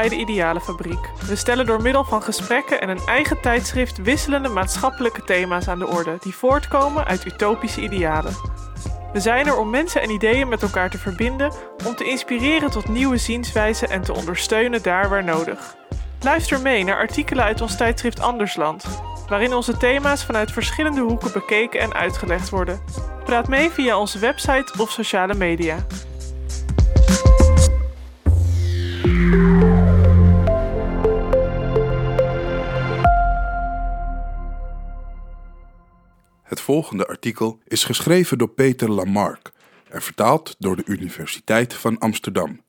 bij de Idealenfabriek. We stellen door middel van gesprekken en een eigen tijdschrift wisselende maatschappelijke thema's aan de orde die voortkomen uit utopische idealen. We zijn er om mensen en ideeën met elkaar te verbinden, om te inspireren tot nieuwe zienswijzen en te ondersteunen daar waar nodig. Luister mee naar artikelen uit ons tijdschrift Andersland, waarin onze thema's vanuit verschillende hoeken bekeken en uitgelegd worden. Praat mee via onze website of sociale media. Volgende artikel is geschreven door Peter Lamarck en vertaald door de Universiteit van Amsterdam.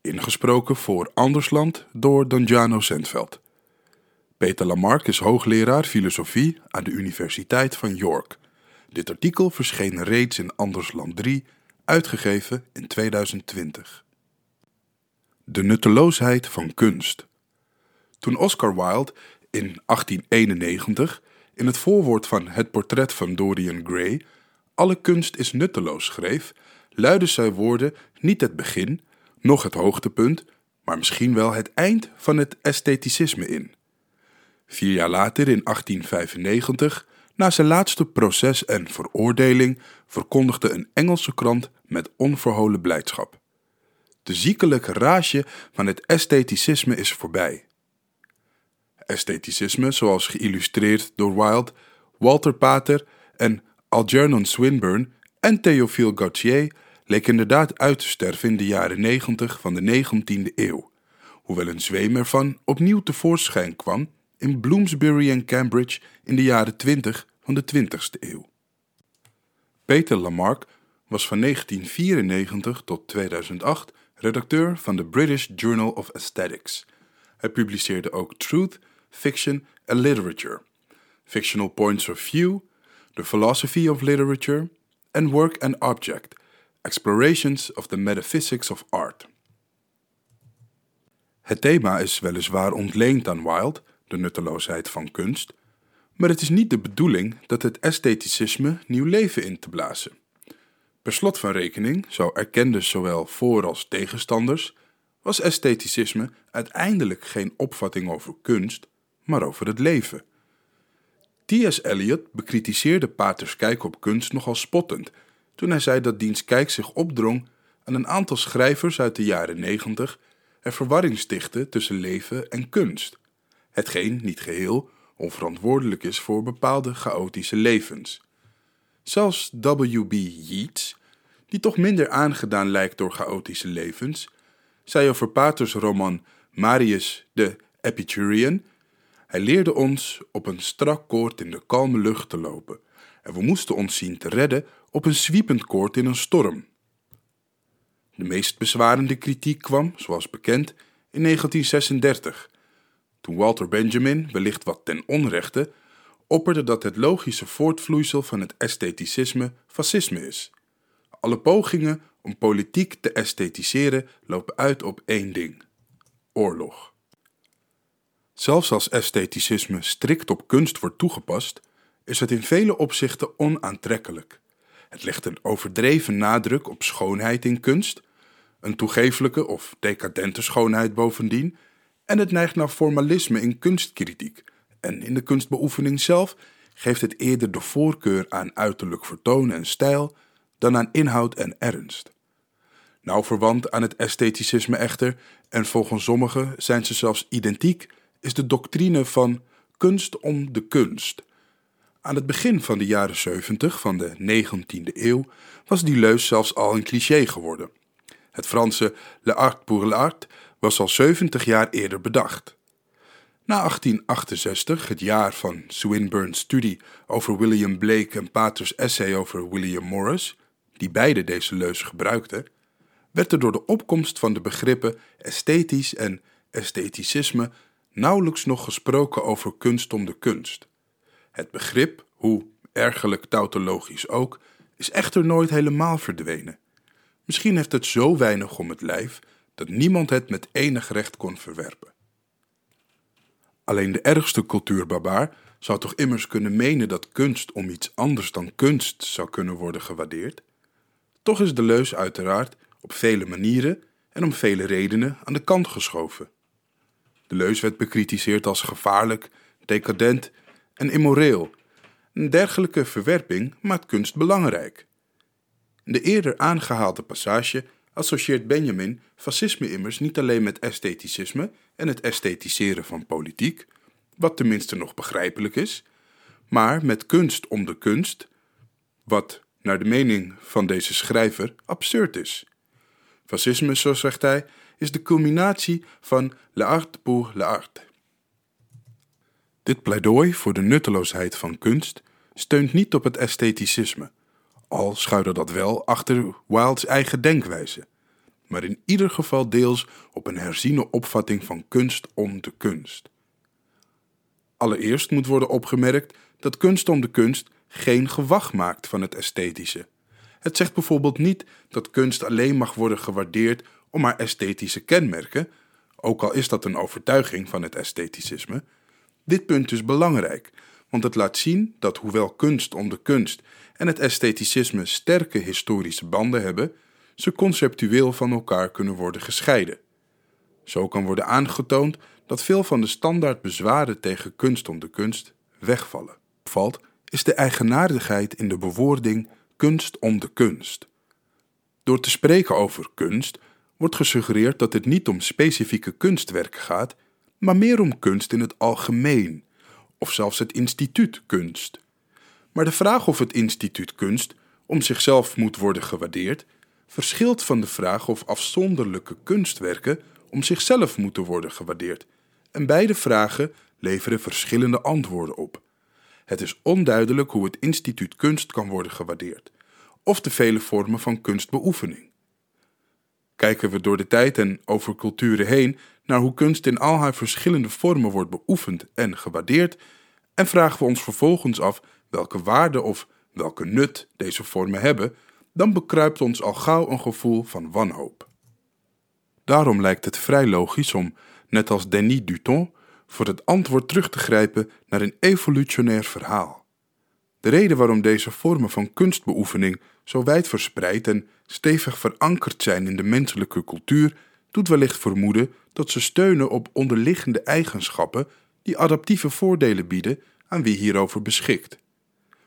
Ingesproken voor Andersland door Donjano Sentveld. Peter Lamarck is hoogleraar filosofie aan de Universiteit van York. Dit artikel verscheen reeds in Andersland 3, uitgegeven in 2020. De nutteloosheid van kunst. Toen Oscar Wilde in 1891 in het voorwoord van Het portret van Dorian Gray alle kunst is nutteloos schreef, luidden zijn woorden niet het begin, noch het hoogtepunt, maar misschien wel het eind van het estheticisme in. Vier jaar later, in 1895, na zijn laatste proces en veroordeling, verkondigde een Engelse krant met onverholen blijdschap. De ziekelijke rage van het estheticisme is voorbij. Estheticisme, zoals geïllustreerd door Wilde, Walter Pater en Algernon Swinburne en Théophile Gautier, leek inderdaad uit te sterven in de jaren 90 van de 19e eeuw, hoewel een zweem ervan opnieuw tevoorschijn kwam in Bloomsbury en Cambridge in de jaren 20 van de 20e eeuw. Peter Lamarck was van 1994 tot 2008 redacteur van de British Journal of Aesthetics. Hij publiceerde ook Truth, Fiction en Literature, Fictional Points of View, The Philosophy of Literature en Work and Object, Explorations of the Metaphysics of Art. Het thema is weliswaar ontleend aan Wilde, de nutteloosheid van kunst, maar het is niet de bedoeling dat het estheticisme nieuw leven in te blazen. Per slot van rekening, zo erkenden zowel voor- als tegenstanders, was estheticisme uiteindelijk geen opvatting over kunst, maar over het leven. T.S. Eliot bekritiseerde Paters kijk op kunst nogal spottend toen hij zei dat diens kijk zich opdrong aan een aantal schrijvers uit de jaren negentig en verwarring stichtte tussen leven en kunst, hetgeen niet geheel onverantwoordelijk is voor bepaalde chaotische levens. Zelfs W.B. Yeats, die toch minder aangedaan lijkt door chaotische levens, zei over Paters roman Marius de Epicurean: Hij leerde ons op een strak koord in de kalme lucht te lopen, en we moesten ons zien te redden op een zwiepend koord in een storm. De meest bezwarende kritiek kwam, zoals bekend, in 1936, toen Walter Benjamin, wellicht wat ten onrechte, opperde dat het logische voortvloeisel van het estheticisme fascisme is. Alle pogingen om politiek te esthetiseren lopen uit op één ding: oorlog. Zelfs als estheticisme strikt op kunst wordt toegepast, is het in vele opzichten onaantrekkelijk. Het legt een overdreven nadruk op schoonheid in kunst, een toegefelijke of decadente schoonheid bovendien, en het neigt naar formalisme in kunstkritiek. En in de kunstbeoefening zelf geeft het eerder de voorkeur aan uiterlijk vertoon en stijl dan aan inhoud en ernst. Nauw verwant aan het estheticisme echter, en volgens sommigen zijn ze zelfs identiek, is de doctrine van kunst om de kunst. Aan het begin van de jaren 70 van de 19e eeuw was die leus zelfs al een cliché geworden. Het Franse Le Art pour l'Art was al 70 jaar eerder bedacht. Na 1868, het jaar van Swinburne's studie over William Blake en Paters essay over William Morris, die beide deze leus gebruikten, werd er door de opkomst van de begrippen esthetisch en estheticisme nauwelijks nog gesproken over kunst om de kunst. Het begrip, hoe ergerlijk tautologisch ook, is echter nooit helemaal verdwenen. Misschien heeft het zo weinig om het lijf dat niemand het met enig recht kon verwerpen. Alleen de ergste cultuurbarbaar zou toch immers kunnen menen dat kunst om iets anders dan kunst zou kunnen worden gewaardeerd? Toch is de leus uiteraard op vele manieren en om vele redenen aan de kant geschoven. Deleuze werd bekritiseerd als gevaarlijk, decadent en immoreel. Een dergelijke verwerping maakt kunst belangrijk. In de eerder aangehaalde passage associeert Benjamin fascisme immers niet alleen met estheticisme en het esthetiseren van politiek, wat tenminste nog begrijpelijk is, maar met kunst om de kunst, wat naar de mening van deze schrijver absurd is. Fascisme, zo zegt hij, is de culminatie van l'art pour l'art. Dit pleidooi voor de nutteloosheid van kunst steunt niet op het estheticisme, al schuilde dat wel achter Wilde's eigen denkwijze, maar in ieder geval deels op een herziene opvatting van kunst om de kunst. Allereerst moet worden opgemerkt dat kunst om de kunst geen gewag maakt van het esthetische. Het zegt bijvoorbeeld niet dat kunst alleen mag worden gewaardeerd om haar esthetische kenmerken, ook al is dat een overtuiging van het estheticisme. Dit punt is belangrijk, want het laat zien dat hoewel kunst om de kunst en het estheticisme sterke historische banden hebben, ze conceptueel van elkaar kunnen worden gescheiden. Zo kan worden aangetoond dat veel van de standaard bezwaren tegen kunst om de kunst wegvallen. Valt is de eigenaardigheid in de bewoording kunst om de kunst. Door te spreken over kunst wordt gesuggereerd dat het niet om specifieke kunstwerken gaat, maar meer om kunst in het algemeen, of zelfs het instituut kunst. Maar de vraag of het instituut kunst om zichzelf moet worden gewaardeerd, verschilt van de vraag of afzonderlijke kunstwerken om zichzelf moeten worden gewaardeerd. En beide vragen leveren verschillende antwoorden op. Het is onduidelijk hoe het instituut kunst kan worden gewaardeerd, of de vele vormen van kunstbeoefening. Kijken we door de tijd en over culturen heen naar hoe kunst in al haar verschillende vormen wordt beoefend en gewaardeerd, en vragen we ons vervolgens af welke waarde of welke nut deze vormen hebben, dan bekruipt ons al gauw een gevoel van wanhoop. Daarom lijkt het vrij logisch om, net als Denis Duton, voor het antwoord terug te grijpen naar een evolutionair verhaal. De reden waarom deze vormen van kunstbeoefening zo wijd verspreid en stevig verankerd zijn in de menselijke cultuur, doet wellicht vermoeden dat ze steunen op onderliggende eigenschappen die adaptieve voordelen bieden aan wie hierover beschikt.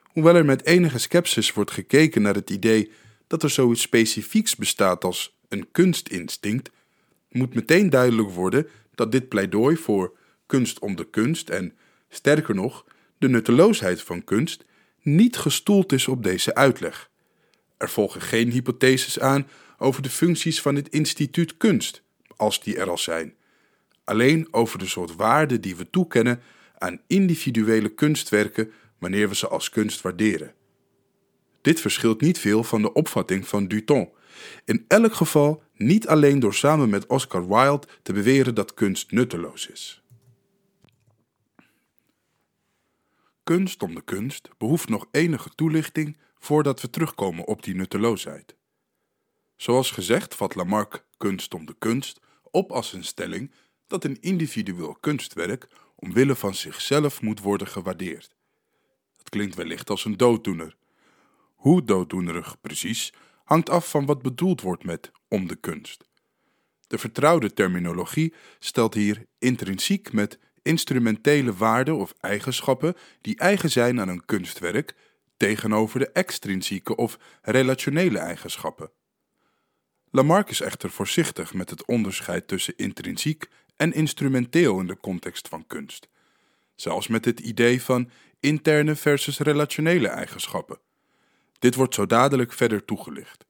Hoewel er met enige sceptisch wordt gekeken naar het idee dat er zoiets specifieks bestaat als een kunstinstinct, moet meteen duidelijk worden dat dit pleidooi voor kunst om de kunst en, sterker nog, de nutteloosheid van kunst niet gestoeld is op deze uitleg. Er volgen geen hypotheses aan over de functies van het instituut kunst, als die er al zijn. Alleen over de soort waarde die we toekennen aan individuele kunstwerken wanneer we ze als kunst waarderen. Dit verschilt niet veel van de opvatting van Duton. In elk geval niet alleen door samen met Oscar Wilde te beweren dat kunst nutteloos is. Kunst om de kunst behoeft nog enige toelichting voordat we terugkomen op die nutteloosheid. Zoals gezegd vat Lamarck kunst om de kunst op als een stelling dat een individueel kunstwerk omwille van zichzelf moet worden gewaardeerd. Het klinkt wellicht als een dooddoener. Hoe dooddoenerig precies hangt af van wat bedoeld wordt met om de kunst. De vertrouwde terminologie stelt hier intrinsiek met instrumentele waarden of eigenschappen die eigen zijn aan een kunstwerk tegenover de extrinsieke of relationele eigenschappen. Lamarck is echter voorzichtig met het onderscheid tussen intrinsiek en instrumenteel in de context van kunst, zelfs met het idee van interne versus relationele eigenschappen. Dit wordt zo dadelijk verder toegelicht.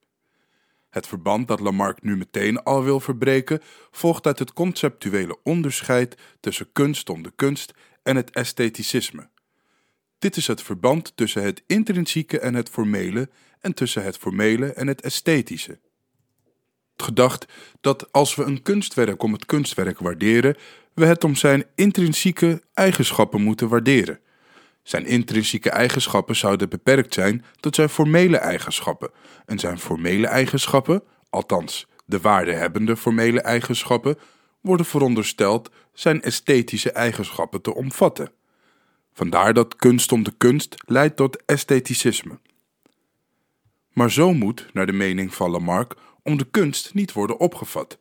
Het verband dat Lamarck nu meteen al wil verbreken, volgt uit het conceptuele onderscheid tussen kunst om de kunst en het estheticisme. Dit is het verband tussen het intrinsieke en het formele en tussen het formele en het esthetische. Gedacht dat als we een kunstwerk om het kunstwerk waarderen, we het om zijn intrinsieke eigenschappen moeten waarderen. Zijn intrinsieke eigenschappen zouden beperkt zijn tot zijn formele eigenschappen, en zijn formele eigenschappen, althans de waardehebbende formele eigenschappen, worden verondersteld zijn esthetische eigenschappen te omvatten. Vandaar dat kunst om de kunst leidt tot estheticisme. Maar zo moet, naar de mening van Lamarck, om de kunst niet worden opgevat.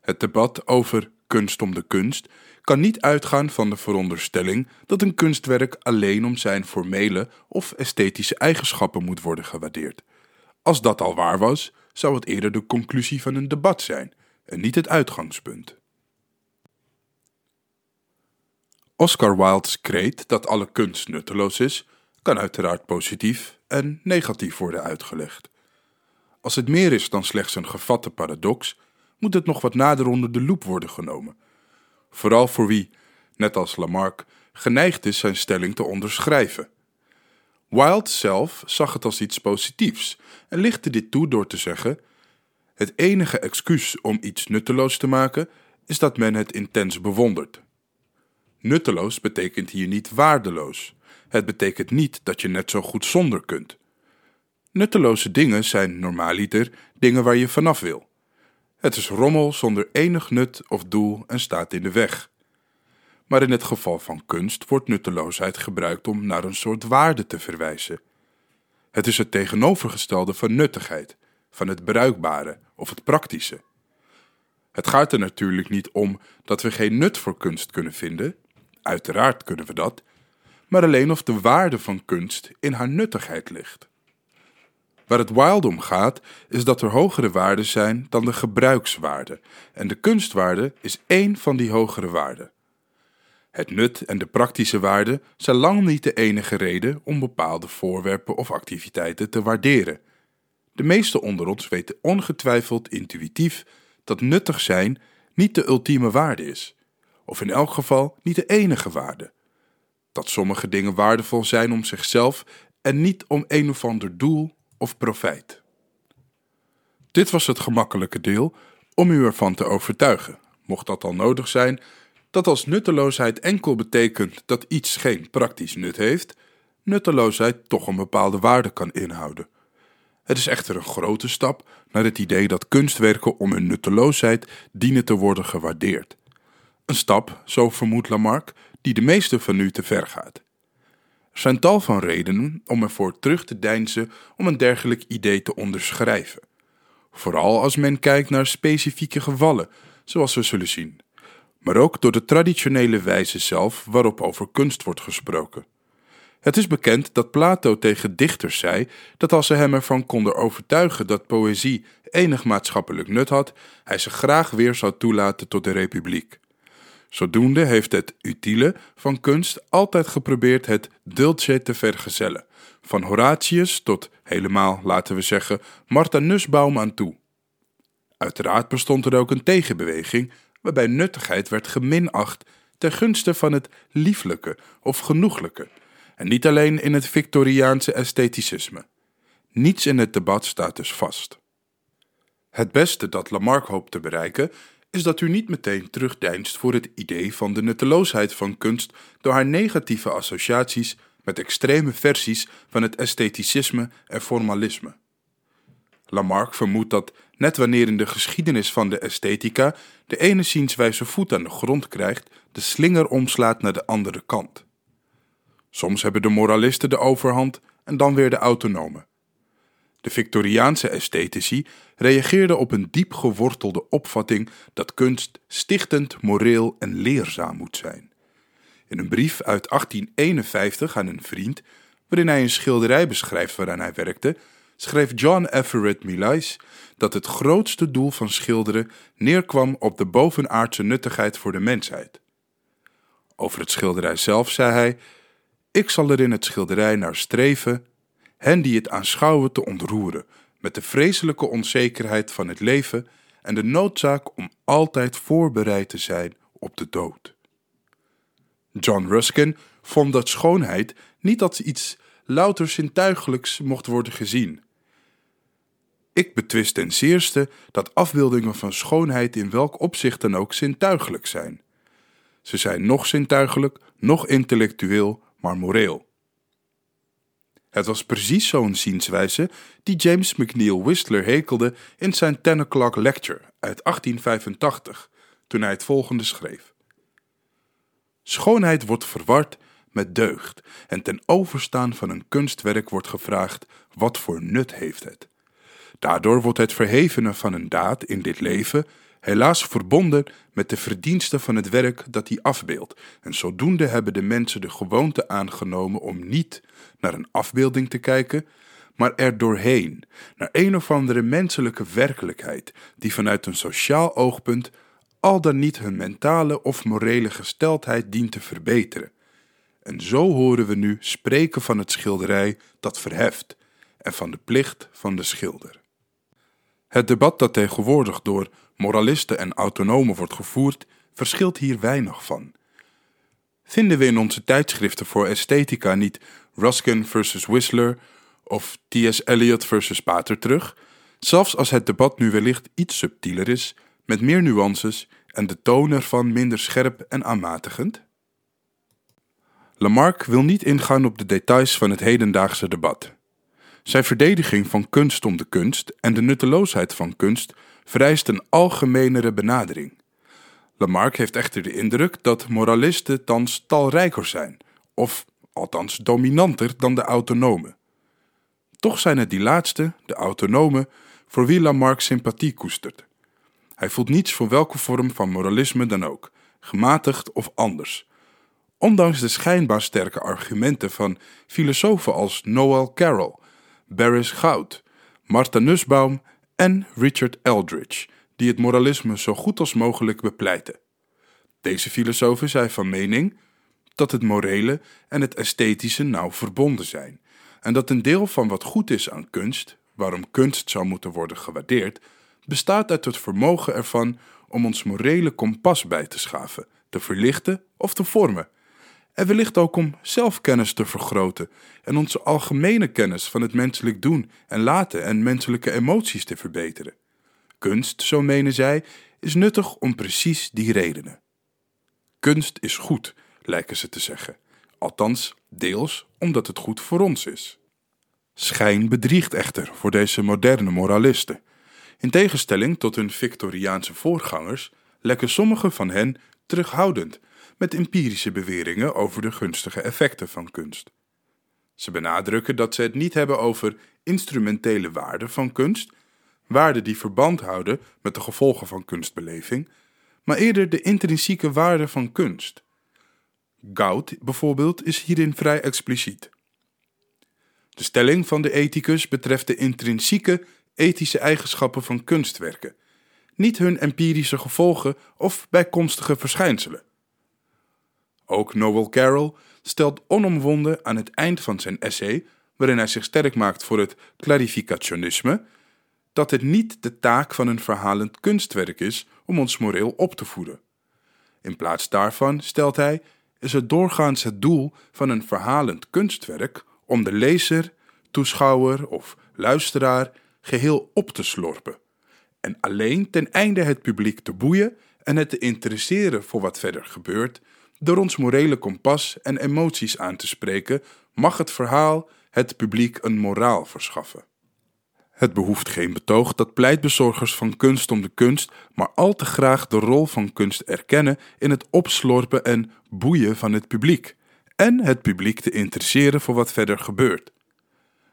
Het debat over kunst om de kunst kan niet uitgaan van de veronderstelling dat een kunstwerk alleen om zijn formele of esthetische eigenschappen moet worden gewaardeerd. Als dat al waar was, zou het eerder de conclusie van een debat zijn en niet het uitgangspunt. Oscar Wilde's kreet dat alle kunst nutteloos is, kan uiteraard positief en negatief worden uitgelegd. Als het meer is dan slechts een gevatte paradox, moet het nog wat nader onder de loep worden genomen. Vooral voor wie, net als Lamarck, geneigd is zijn stelling te onderschrijven. Wilde zelf zag het als iets positiefs en lichtte dit toe door te zeggen: Het enige excuus om iets nutteloos te maken is dat men het intens bewondert. Nutteloos betekent hier niet waardeloos. Het betekent niet dat je net zo goed zonder kunt. Nutteloze dingen zijn normaaliter dingen waar je vanaf wil. Het is rommel zonder enig nut of doel en staat in de weg. Maar in het geval van kunst wordt nutteloosheid gebruikt om naar een soort waarde te verwijzen. Het is het tegenovergestelde van nuttigheid, van het bruikbare of het praktische. Het gaat er natuurlijk niet om dat we geen nut voor kunst kunnen vinden, uiteraard kunnen we dat, maar alleen of de waarde van kunst in haar nuttigheid ligt. Waar het wild om gaat, is dat er hogere waarden zijn dan de gebruikswaarde, en de kunstwaarde is één van die hogere waarden. Het nut en de praktische waarde zijn lang niet de enige reden om bepaalde voorwerpen of activiteiten te waarderen. De meesten onder ons weten ongetwijfeld intuïtief dat nuttig zijn niet de ultieme waarde is, of in elk geval niet de enige waarde. Dat sommige dingen waardevol zijn om zichzelf en niet om een of ander doel of profijt. Dit was het gemakkelijke deel om u ervan te overtuigen, mocht dat al nodig zijn, dat als nutteloosheid enkel betekent dat iets geen praktisch nut heeft, nutteloosheid toch een bepaalde waarde kan inhouden. Het is echter een grote stap naar het idee dat kunstwerken om hun nutteloosheid dienen te worden gewaardeerd. Een stap, zo vermoedt Lamarck, die de meeste van u te ver gaat. Er zijn tal van redenen om ervoor terug te deinzen om een dergelijk idee te onderschrijven. Vooral als men kijkt naar specifieke gevallen, zoals we zullen zien, maar ook door de traditionele wijze zelf waarop over kunst wordt gesproken. Het is bekend dat Plato tegen dichters zei dat als ze hem ervan konden overtuigen dat poëzie enig maatschappelijk nut had, hij ze graag weer zou toelaten tot de republiek. Zodoende heeft het utiele van kunst altijd geprobeerd het dulce te vergezellen, van Horatius tot helemaal, laten we zeggen, Martha Nussbaum aan toe. Uiteraard bestond er ook een tegenbeweging waarbij nuttigheid werd geminacht ten gunste van het lieflijke of genoeglijke, en niet alleen in het Victoriaanse estheticisme. Niets in het debat staat dus vast. Het beste dat Lamarck hoopt te bereiken is dat u niet meteen terugdeinst voor het idee van de nutteloosheid van kunst door haar negatieve associaties met extreme versies van het estheticisme en formalisme. Lamarck vermoedt dat, net wanneer in de geschiedenis van de esthetica de ene zienswijze voet aan de grond krijgt, de slinger omslaat naar de andere kant. Soms hebben de moralisten de overhand en dan weer de autonomen. De Victoriaanse esthetici reageerden op een diep gewortelde opvatting dat kunst stichtend, moreel en leerzaam moet zijn. In een brief uit 1851 aan een vriend, waarin hij een schilderij beschrijft waaraan hij werkte, schreef John Everett Millais dat het grootste doel van schilderen neerkwam op de bovenaardse nuttigheid voor de mensheid. Over het schilderij zelf zei hij: Ik zal er in het schilderij naar streven hen die het aanschouwen te ontroeren met de vreselijke onzekerheid van het leven en de noodzaak om altijd voorbereid te zijn op de dood. John Ruskin vond dat schoonheid niet als iets louter zintuigelijks mocht worden gezien. Ik betwist ten zeerste dat afbeeldingen van schoonheid in welk opzicht dan ook zintuigelijk zijn. Ze zijn nog zintuigelijk, nog intellectueel, maar moreel. Het was precies zo'n zienswijze die James McNeill Whistler hekelde in zijn Ten O'Clock Lecture uit 1885, toen hij het volgende schreef. Schoonheid wordt verward met deugd en ten overstaan van een kunstwerk wordt gevraagd wat voor nut heeft het. Daardoor wordt het verhevene van een daad in dit leven helaas verbonden met de verdiensten van het werk dat hij afbeeldt. En zodoende hebben de mensen de gewoonte aangenomen om niet naar een afbeelding te kijken, maar er doorheen, naar een of andere menselijke werkelijkheid, die vanuit een sociaal oogpunt al dan niet hun mentale of morele gesteldheid dient te verbeteren. En zo horen we nu spreken van het schilderij dat verheft en van de plicht van de schilder. Het debat dat tegenwoordig door moralisten en autonomen wordt gevoerd, verschilt hier weinig van. Vinden we in onze tijdschriften voor esthetica niet Ruskin versus Whistler of T.S. Eliot versus Pater terug, zelfs als het debat nu wellicht iets subtieler is, met meer nuances en de toon ervan minder scherp en aanmatigend? Lamarck wil niet ingaan op de details van het hedendaagse debat. Zijn verdediging van kunst om de kunst en de nutteloosheid van kunst vereist een algemenere benadering. Lamarck heeft echter de indruk dat moralisten thans talrijker zijn, of althans dominanter dan de autonomen. Toch zijn het die laatste, de autonomen, voor wie Lamarck sympathie koestert. Hij voelt niets voor welke vorm van moralisme dan ook, gematigd of anders. Ondanks de schijnbaar sterke argumenten van filosofen als Noel Carroll, Barris Goud, Martha Nussbaum en Richard Eldridge, die het moralisme zo goed als mogelijk bepleiten. Deze filosofen zijn van mening dat het morele en het esthetische nauw verbonden zijn en dat een deel van wat goed is aan kunst, waarom kunst zou moeten worden gewaardeerd, bestaat uit het vermogen ervan om ons morele kompas bij te schaven, te verlichten of te vormen. En wellicht ook om zelfkennis te vergroten en onze algemene kennis van het menselijk doen en laten en menselijke emoties te verbeteren. Kunst, zo menen zij, is nuttig om precies die redenen. Kunst is goed, lijken ze te zeggen, althans deels omdat het goed voor ons is. Schijn bedriegt echter voor deze moderne moralisten. In tegenstelling tot hun Victoriaanse voorgangers lekken sommige van hen terughoudend met empirische beweringen over de gunstige effecten van kunst. Ze benadrukken dat ze het niet hebben over instrumentele waarden van kunst, waarden die verband houden met de gevolgen van kunstbeleving, maar eerder de intrinsieke waarde van kunst. Goud bijvoorbeeld is hierin vrij expliciet. De stelling van de ethicus betreft de intrinsieke ethische eigenschappen van kunstwerken, niet hun empirische gevolgen of bijkomstige verschijnselen. Ook Noel Carroll stelt onomwonden aan het eind van zijn essay, waarin hij zich sterk maakt voor het clarificationisme, dat het niet de taak van een verhalend kunstwerk is om ons moreel op te voeden. In plaats daarvan, stelt hij, is het doorgaans het doel van een verhalend kunstwerk om de lezer, toeschouwer of luisteraar geheel op te slorpen. En alleen ten einde het publiek te boeien en het te interesseren voor wat verder gebeurt, door ons morele kompas en emoties aan te spreken, mag het verhaal het publiek een moraal verschaffen. Het behoeft geen betoog dat pleitbezorgers van kunst om de kunst maar al te graag de rol van kunst erkennen in het opslorpen en boeien van het publiek en het publiek te interesseren voor wat verder gebeurt.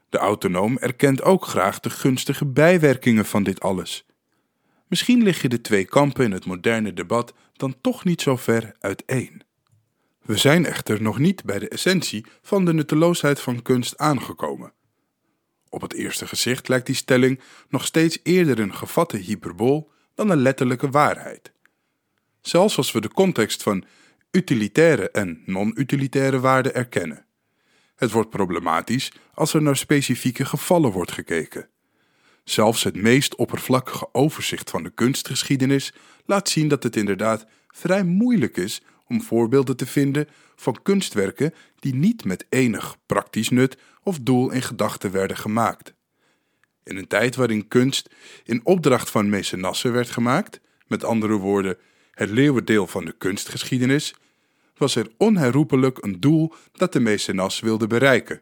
De autonoom erkent ook graag de gunstige bijwerkingen van dit alles. Misschien liggen de twee kampen in het moderne debat dan toch niet zo ver uiteen. We zijn echter nog niet bij de essentie van de nutteloosheid van kunst aangekomen. Op het eerste gezicht lijkt die stelling nog steeds eerder een gevatte hyperbool dan een letterlijke waarheid. Zelfs als we de context van utilitaire en non-utilitaire waarden erkennen. Het wordt problematisch als er naar specifieke gevallen wordt gekeken. Zelfs het meest oppervlakkige overzicht van de kunstgeschiedenis laat zien dat het inderdaad vrij moeilijk is om voorbeelden te vinden van kunstwerken die niet met enig praktisch nut of doel in gedachten werden gemaakt. In een tijd waarin kunst in opdracht van mecenassen werd gemaakt, met andere woorden, het leeuwendeel van de kunstgeschiedenis, was er onherroepelijk een doel dat de mecenas wilde bereiken.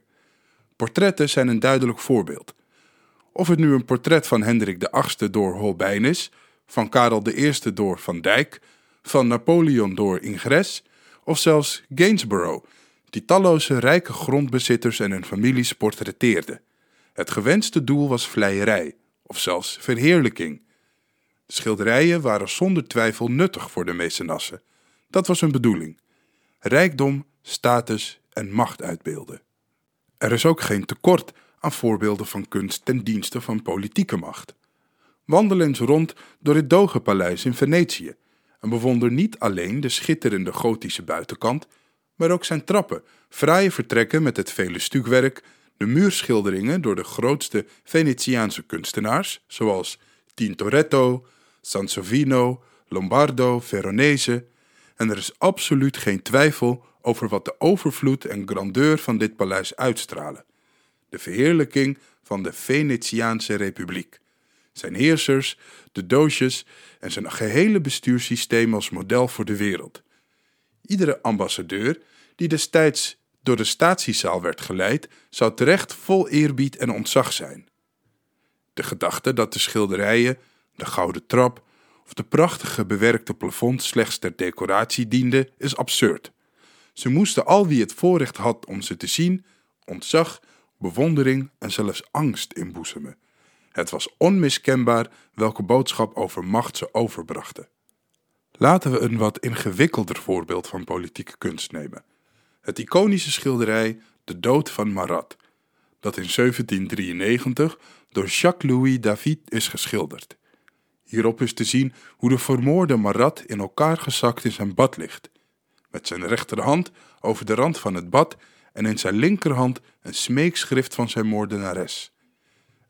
Portretten zijn een duidelijk voorbeeld. Of het nu een portret van Hendrik VIII door Holbein is, van Karel I door Van Dijk, van Napoleon door Ingres, of zelfs Gainsborough, die talloze rijke grondbezitters en hun families portretteerde. Het gewenste doel was vleierij, of zelfs verheerlijking. De schilderijen waren zonder twijfel nuttig voor de mecenassen. Dat was hun bedoeling: rijkdom, status en macht uitbeelden. Er is ook geen tekort aan voorbeelden van kunst ten dienste van politieke macht. Wandel eens rond door het Dogenpaleis in Venetië en bewonder niet alleen de schitterende gotische buitenkant, maar ook zijn trappen, fraaie vertrekken met het vele stukwerk, de muurschilderingen door de grootste Venetiaanse kunstenaars, zoals Tintoretto, Sansovino, Lombardo, Veronese, en er is absoluut geen twijfel over wat de overvloed en grandeur van dit paleis uitstralen. De verheerlijking van de Venetiaanse Republiek, zijn heersers, de doosjes en zijn gehele bestuurssysteem als model voor de wereld. Iedere ambassadeur die destijds door de statiezaal werd geleid, zou terecht vol eerbied en ontzag zijn. De gedachte dat de schilderijen, de gouden trap of de prachtige bewerkte plafond slechts ter decoratie dienden, is absurd. Ze moesten al wie het voorrecht had om ze te zien, ontzag, bewondering en zelfs angst inboezemen. Het was onmiskenbaar welke boodschap over macht ze overbrachten. Laten we een wat ingewikkelder voorbeeld van politieke kunst nemen. Het iconische schilderij De Dood van Marat, dat in 1793 door Jacques-Louis David is geschilderd. Hierop is te zien hoe de vermoorde Marat in elkaar gezakt in zijn bad ligt, met zijn rechterhand over de rand van het bad en in zijn linkerhand een smeekschrift van zijn moordenares.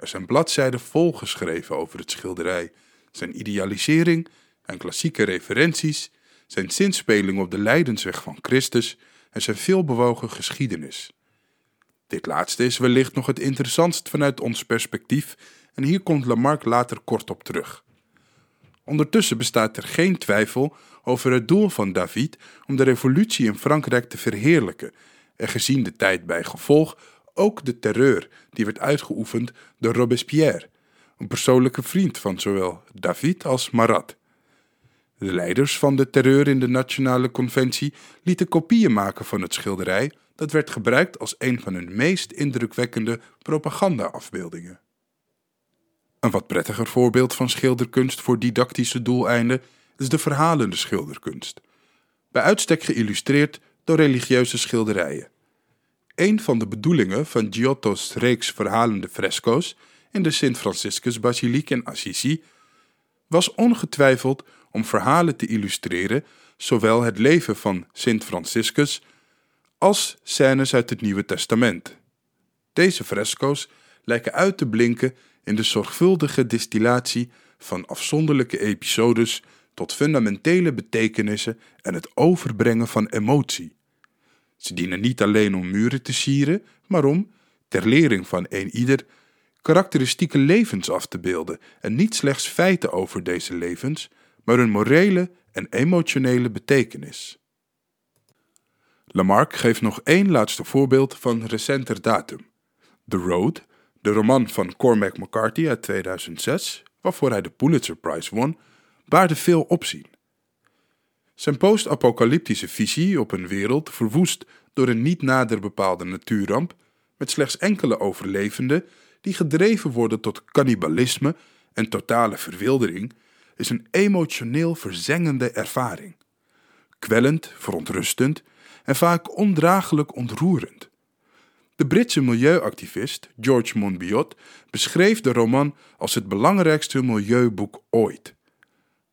Er zijn bladzijden volgeschreven over het schilderij, zijn idealisering en klassieke referenties, zijn zinspeling op de lijdensweg van Christus en zijn veelbewogen geschiedenis. Dit laatste is wellicht nog het interessantst vanuit ons perspectief en hier komt Lamarck later kort op terug. Ondertussen bestaat er geen twijfel over het doel van David om de revolutie in Frankrijk te verheerlijken en gezien de tijd bij gevolg ook de terreur die werd uitgeoefend door Robespierre, een persoonlijke vriend van zowel David als Marat. De leiders van de terreur in de Nationale Conventie lieten kopieën maken van het schilderij dat werd gebruikt als een van hun meest indrukwekkende propaganda-afbeeldingen. Een wat prettiger voorbeeld van schilderkunst voor didactische doeleinden is de verhalende schilderkunst, bij uitstek geïllustreerd door religieuze schilderijen. Een van de bedoelingen van Giotto's reeks verhalende fresco's in de Sint-Franciscus-basiliek in Assisi was ongetwijfeld om verhalen te illustreren, zowel het leven van Sint Franciscus als scènes uit het Nieuwe Testament. Deze fresco's lijken uit te blinken in de zorgvuldige distillatie van afzonderlijke episodes tot fundamentele betekenissen en het overbrengen van emotie. Ze dienen niet alleen om muren te sieren, maar om, ter lering van een ieder, karakteristieke levens af te beelden en niet slechts feiten over deze levens, maar hun morele en emotionele betekenis. Lamarck geeft nog één laatste voorbeeld van recenter datum. The Road, de roman van Cormac McCarthy uit 2006, waarvoor hij de Pulitzer Prize won, baarde veel opzien. Zijn post-apocalyptische visie op een wereld verwoest door een niet nader bepaalde natuurramp, met slechts enkele overlevenden die gedreven worden tot cannibalisme en totale verwildering, is een emotioneel verzengende ervaring. Kwellend, verontrustend en vaak ondraaglijk ontroerend. De Britse milieuactivist George Monbiot beschreef de roman als het belangrijkste milieuboek ooit.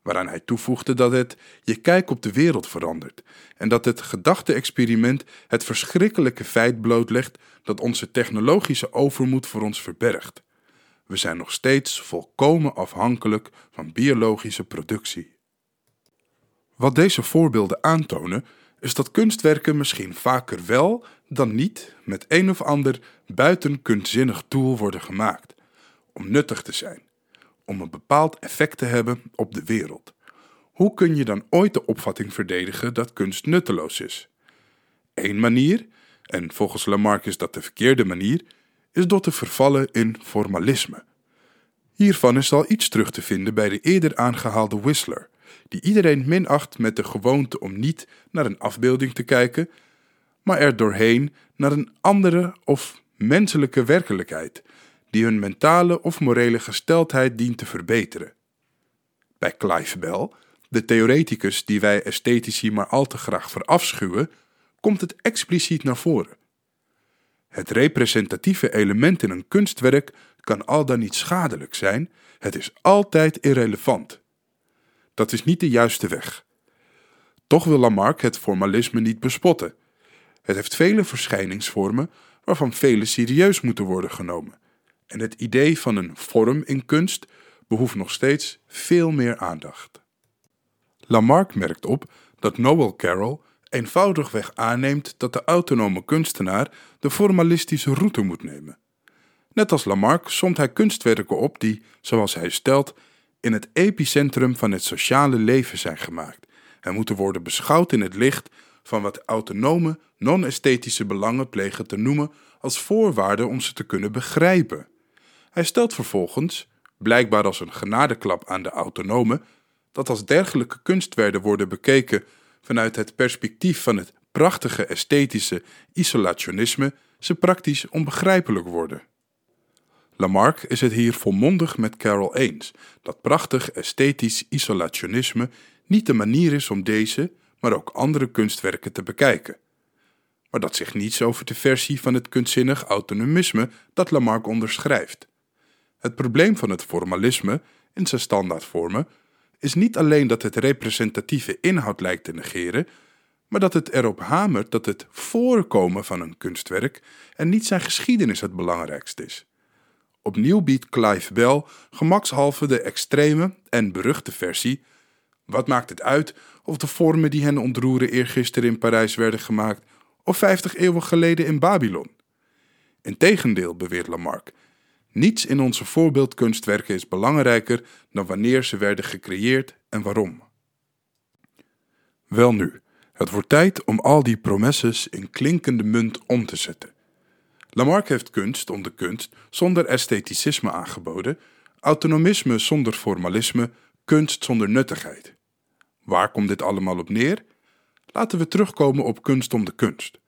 Waaraan hij toevoegde dat het je kijk op de wereld verandert en dat het gedachte-experiment het verschrikkelijke feit blootlegt dat onze technologische overmoed voor ons verbergt. We zijn nog steeds volkomen afhankelijk van biologische productie. Wat deze voorbeelden aantonen, is dat kunstwerken misschien vaker wel dan niet met een of ander buiten kunstzinnig doel worden gemaakt, om nuttig te zijn, om een bepaald effect te hebben op de wereld. Hoe kun je dan ooit de opvatting verdedigen dat kunst nutteloos is? Eén manier, en volgens Lamarck is dat de verkeerde manier, is door te vervallen in formalisme. Hiervan is al iets terug te vinden bij de eerder aangehaalde Whistler, die iedereen minacht met de gewoonte om niet naar een afbeelding te kijken, maar er doorheen naar een andere of menselijke werkelijkheid, die hun mentale of morele gesteldheid dient te verbeteren. Bij Clive Bell, de theoreticus die wij esthetici maar al te graag verafschuwen, komt het expliciet naar voren. Het representatieve element in een kunstwerk kan al dan niet schadelijk zijn, het is altijd irrelevant. Dat is niet de juiste weg. Toch wil Lamarck het formalisme niet bespotten. Het heeft vele verschijningsvormen waarvan vele serieus moeten worden genomen. En het idee van een vorm in kunst behoeft nog steeds veel meer aandacht. Lamarck merkt op dat Noel Carroll eenvoudigweg aanneemt dat de autonome kunstenaar de formalistische route moet nemen. Net als Lamarck somt hij kunstwerken op die, zoals hij stelt, in het epicentrum van het sociale leven zijn gemaakt en moeten worden beschouwd in het licht van wat autonome, non-esthetische belangen plegen te noemen als voorwaarde om ze te kunnen begrijpen. Hij stelt vervolgens, blijkbaar als een genadeklap aan de autonomen, dat als dergelijke kunstwerken worden bekeken vanuit het perspectief van het prachtige esthetische isolationisme, ze praktisch onbegrijpelijk worden. Lamarck is het hier volmondig met Carroll eens dat prachtig esthetisch isolationisme niet de manier is om deze, maar ook andere kunstwerken te bekijken. Maar dat zegt niets over de versie van het kunstzinnig autonomisme dat Lamarck onderschrijft. Het probleem van het formalisme, in zijn standaardvormen, is niet alleen dat het representatieve inhoud lijkt te negeren, maar dat het erop hamert dat het voorkomen van een kunstwerk en niet zijn geschiedenis het belangrijkste is. Opnieuw biedt Clive Bell gemakshalve de extreme en beruchte versie. Wat maakt het uit of de vormen die hen ontroeren eergisteren in Parijs werden gemaakt of vijftig eeuwen geleden in Babylon? Integendeel, beweert Lamarck, niets in onze voorbeeldkunstwerken is belangrijker dan wanneer ze werden gecreëerd en waarom. Welnu, het wordt tijd om al die promesses in klinkende munt om te zetten. Lamarck heeft kunst om de kunst zonder estheticisme aangeboden, autonomisme zonder formalisme, kunst zonder nuttigheid. Waar komt dit allemaal op neer? Laten we terugkomen op kunst om de kunst.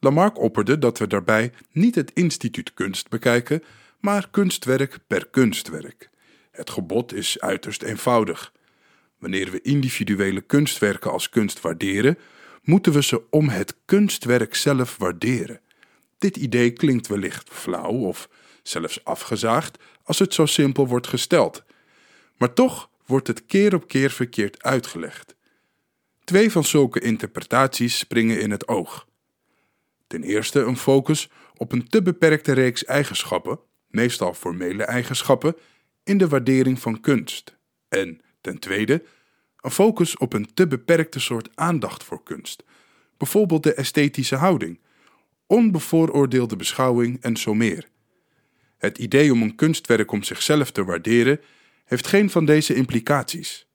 Lamarck opperde dat we daarbij niet het instituut kunst bekijken, maar kunstwerk per kunstwerk. Het gebod is uiterst eenvoudig. Wanneer we individuele kunstwerken als kunst waarderen, moeten we ze om het kunstwerk zelf waarderen. Dit idee klinkt wellicht flauw of zelfs afgezaagd als het zo simpel wordt gesteld. Maar toch wordt het keer op keer verkeerd uitgelegd. Twee van zulke interpretaties springen in het oog. Ten eerste een focus op een te beperkte reeks eigenschappen, meestal formele eigenschappen, in de waardering van kunst. En ten tweede een focus op een te beperkte soort aandacht voor kunst, bijvoorbeeld de esthetische houding, onbevooroordeelde beschouwing en zo meer. Het idee om een kunstwerk om zichzelf te waarderen heeft geen van deze implicaties.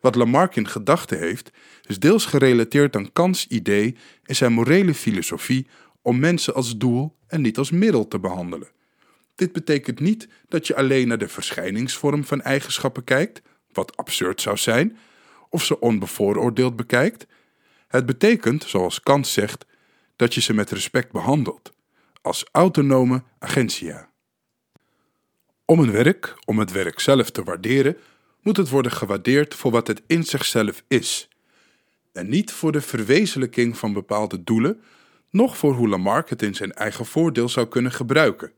Wat Lamarck in gedachten heeft, is deels gerelateerd aan Kants idee in zijn morele filosofie om mensen als doel en niet als middel te behandelen. Dit betekent niet dat je alleen naar de verschijningsvorm van eigenschappen kijkt, wat absurd zou zijn, of ze onbevooroordeeld bekijkt. Het betekent, zoals Kant zegt, dat je ze met respect behandelt, als autonome agentia. Om een werk, om het werk zelf te waarderen, moet het worden gewaardeerd voor wat het in zichzelf is, en niet voor de verwezenlijking van bepaalde doelen, noch voor hoe Lamarck het in zijn eigen voordeel zou kunnen gebruiken.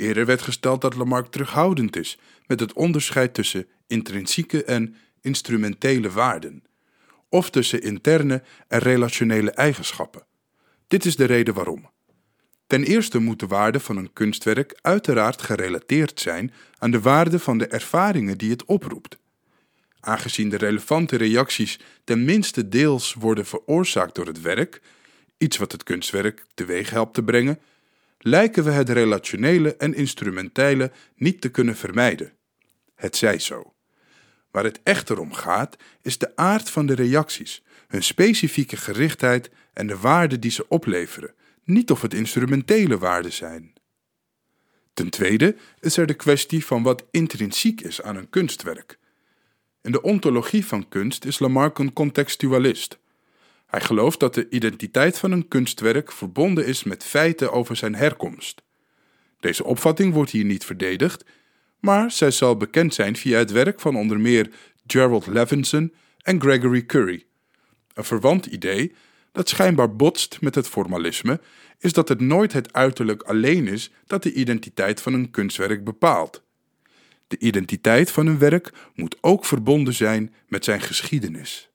Eerder werd gesteld dat Lamarck terughoudend is met het onderscheid tussen intrinsieke en instrumentele waarden, of tussen interne en relationele eigenschappen. Dit is de reden waarom. Ten eerste moet de waarde van een kunstwerk uiteraard gerelateerd zijn aan de waarde van de ervaringen die het oproept. Aangezien de relevante reacties ten minste deels worden veroorzaakt door het werk, iets wat het kunstwerk teweeg helpt te brengen, lijken we het relationele en instrumentele niet te kunnen vermijden. Het zij zo. Waar het echter om gaat, is de aard van de reacties, hun specifieke gerichtheid en de waarde die ze opleveren, niet of het instrumentele waarden zijn. Ten tweede is er de kwestie van wat intrinsiek is aan een kunstwerk. In de ontologie van kunst is Lamarck een contextualist. Hij gelooft dat de identiteit van een kunstwerk verbonden is met feiten over zijn herkomst. Deze opvatting wordt hier niet verdedigd, maar zij zal bekend zijn via het werk van onder meer Gerald Levinson en Gregory Curry. Een verwant idee dat schijnbaar botst met het formalisme is dat het nooit het uiterlijk alleen is dat de identiteit van een kunstwerk bepaalt. De identiteit van een werk moet ook verbonden zijn met zijn geschiedenis.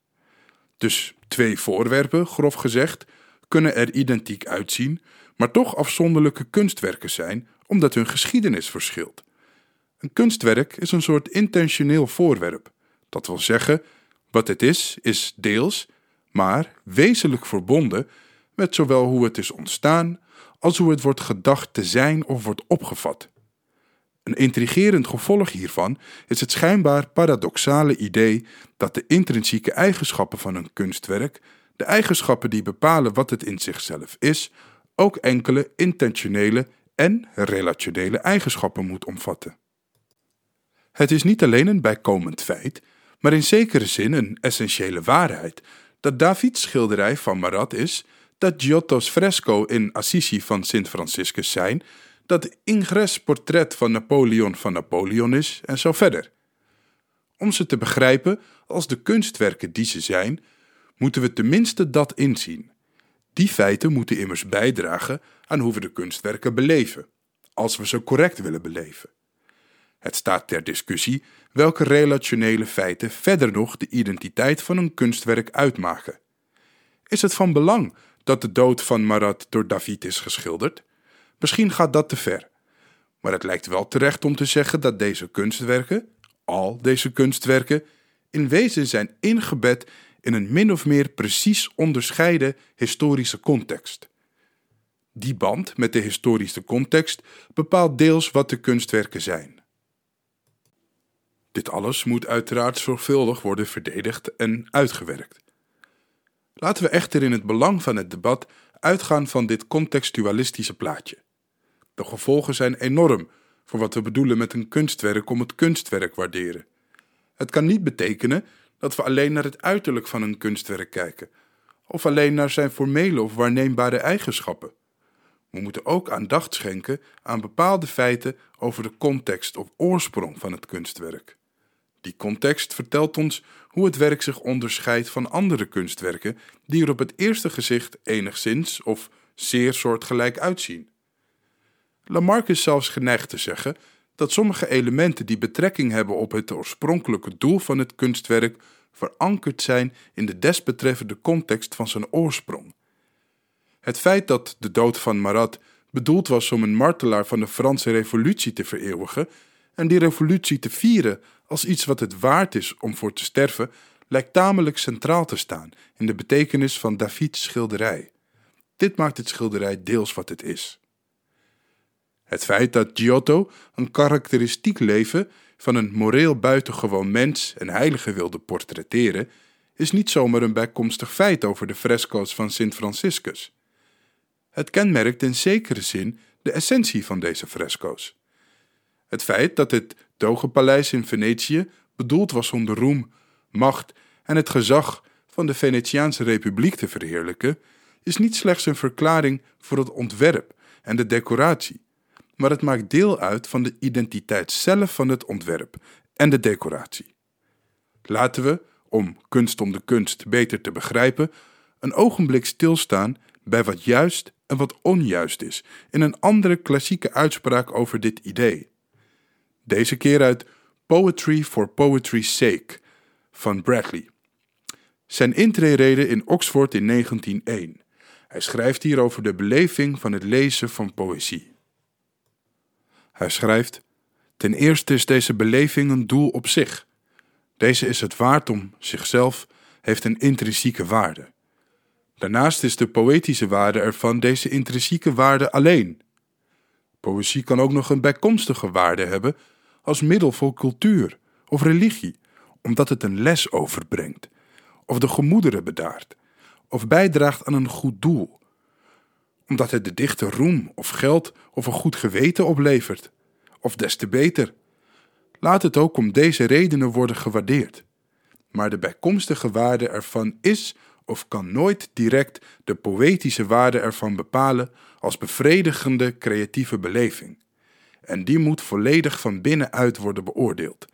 Dus twee voorwerpen, grof gezegd, kunnen er identiek uitzien, maar toch afzonderlijke kunstwerken zijn omdat hun geschiedenis verschilt. Een kunstwerk is een soort intentioneel voorwerp. Dat wil zeggen, wat het is, is deels, maar wezenlijk verbonden met zowel hoe het is ontstaan als hoe het wordt gedacht te zijn of wordt opgevat. Een intrigerend gevolg hiervan is het schijnbaar paradoxale idee dat de intrinsieke eigenschappen van een kunstwerk, de eigenschappen die bepalen wat het in zichzelf is, ook enkele intentionele en relationele eigenschappen moet omvatten. Het is niet alleen een bijkomend feit, maar in zekere zin een essentiële waarheid dat Davids schilderij van Marat is dat Giotto's fresco in Assisi van Sint Franciscus zijn, dat Ingres portret van Napoleon van Napoleon is en zo verder. Om ze te begrijpen als de kunstwerken die ze zijn, moeten we tenminste dat inzien. Die feiten moeten immers bijdragen aan hoe we de kunstwerken beleven, als we ze correct willen beleven. Het staat ter discussie welke relationele feiten verder nog de identiteit van een kunstwerk uitmaken. Is het van belang dat de dood van Marat door David is geschilderd? Misschien gaat dat te ver. Maar het lijkt wel terecht om te zeggen dat deze kunstwerken, al deze kunstwerken, in wezen zijn ingebed in een min of meer precies onderscheiden historische context. Die band met de historische context bepaalt deels wat de kunstwerken zijn. Dit alles moet uiteraard zorgvuldig worden verdedigd en uitgewerkt. Laten we echter in het belang van het debat uitgaan van dit contextualistische plaatje. De gevolgen zijn enorm voor wat we bedoelen met een kunstwerk om het kunstwerk waarderen. Het kan niet betekenen dat we alleen naar het uiterlijk van een kunstwerk kijken, of alleen naar zijn formele of waarneembare eigenschappen. We moeten ook aandacht schenken aan bepaalde feiten over de context of oorsprong van het kunstwerk. Die context vertelt ons hoe het werk zich onderscheidt van andere kunstwerken die er op het eerste gezicht enigszins of zeer soortgelijk uitzien. Lamarck is zelfs geneigd te zeggen dat sommige elementen die betrekking hebben op het oorspronkelijke doel van het kunstwerk verankerd zijn in de desbetreffende context van zijn oorsprong. Het feit dat de dood van Marat bedoeld was om een martelaar van de Franse Revolutie te vereeuwigen en die revolutie te vieren als iets wat het waard is om voor te sterven, lijkt tamelijk centraal te staan in de betekenis van Davids schilderij. Dit maakt het schilderij deels wat het is. Het feit dat Giotto een karakteristiek leven van een moreel buitengewoon mens en heilige wilde portretteren, is niet zomaar een bijkomstig feit over de fresco's van Sint Franciscus. Het kenmerkt in zekere zin de essentie van deze fresco's. Het feit dat het Dogenpaleis in Venetië bedoeld was om de roem, macht en het gezag van de Venetiaanse Republiek te verheerlijken, is niet slechts een verklaring voor het ontwerp en de decoratie, maar het maakt deel uit van de identiteit zelf van het ontwerp en de decoratie. Laten we, om kunst om de kunst beter te begrijpen, een ogenblik stilstaan bij wat juist en wat onjuist is in een andere klassieke uitspraak over dit idee. Deze keer uit Poetry for Poetry's Sake van Bradley. Zijn intrerede in Oxford in 1901. Hij schrijft hier over de beleving van het lezen van poëzie. Hij schrijft: Ten eerste is deze beleving een doel op zich. Deze is het waard om zichzelf, heeft een intrinsieke waarde. Daarnaast is de poëtische waarde ervan deze intrinsieke waarde alleen. Poëzie kan ook nog een bijkomstige waarde hebben als middel voor cultuur of religie, omdat het een les overbrengt, of de gemoederen bedaart, of bijdraagt aan een goed doel, omdat het de dichter roem of geld of een goed geweten oplevert, of des te beter. Laat het ook om deze redenen worden gewaardeerd. Maar de bijkomstige waarde ervan is of kan nooit direct de poëtische waarde ervan bepalen als bevredigende creatieve beleving. en die moet volledig van binnenuit worden beoordeeld.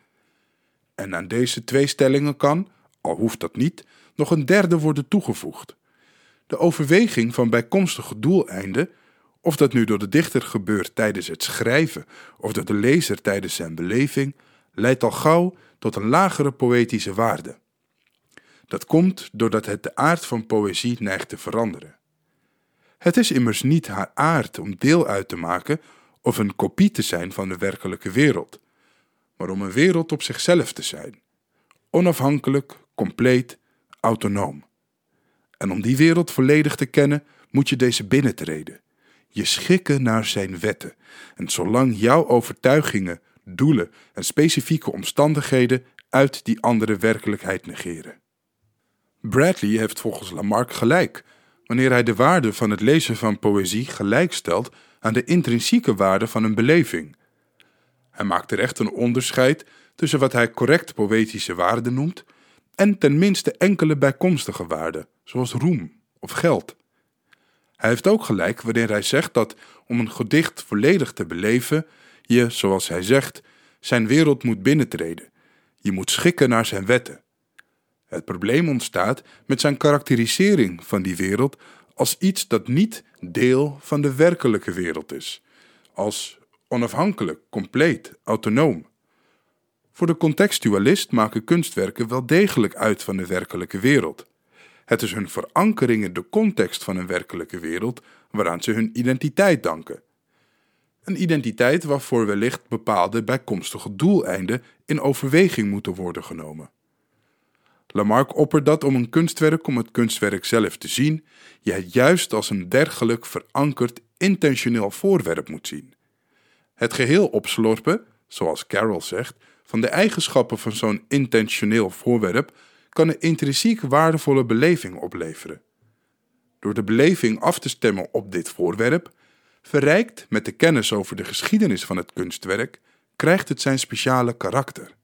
En aan deze twee stellingen kan, al hoeft dat niet, nog een derde worden toegevoegd. De overweging van bijkomstige doeleinden, of dat nu door de dichter gebeurt tijdens het schrijven of door de lezer tijdens zijn beleving, leidt al gauw tot een lagere poëtische waarde. Dat komt doordat het de aard van poëzie neigt te veranderen. Het is immers niet haar aard om deel uit te maken of een kopie te zijn van de werkelijke wereld, maar om een wereld op zichzelf te zijn, onafhankelijk, compleet, autonoom. En om die wereld volledig te kennen, moet je deze binnentreden, je schikken naar zijn wetten, en zolang jouw overtuigingen, doelen en specifieke omstandigheden uit die andere werkelijkheid negeren. Bradley heeft volgens Lamarck gelijk wanneer hij de waarde van het lezen van poëzie gelijkstelt aan de intrinsieke waarde van een beleving. Hij maakt er echt een onderscheid tussen wat hij correct poëtische waarde noemt en ten minste enkele bijkomstige waarden, zoals roem of geld. Hij heeft ook gelijk wanneer hij zegt dat om een gedicht volledig te beleven, je, zoals hij zegt, zijn wereld moet binnentreden. Je moet schikken naar zijn wetten. Het probleem ontstaat met zijn karakterisering van die wereld als iets dat niet deel van de werkelijke wereld is, als onafhankelijk, compleet, autonoom. Voor de contextualist maken kunstwerken wel degelijk uit van de werkelijke wereld. Het is hun verankering in de context van een werkelijke wereld waaraan ze hun identiteit danken. Een identiteit waarvoor wellicht bepaalde bijkomstige doeleinden in overweging moeten worden genomen. Lamarck oppert dat om een kunstwerk om het kunstwerk zelf te zien, je het juist als een dergelijk verankerd intentioneel voorwerp moet zien. Het geheel opslorpen, zoals Carroll zegt, van de eigenschappen van zo'n intentioneel voorwerp kan een intrinsiek waardevolle beleving opleveren. Door de beleving af te stemmen op dit voorwerp, verrijkt met de kennis over de geschiedenis van het kunstwerk, krijgt het zijn speciale karakter.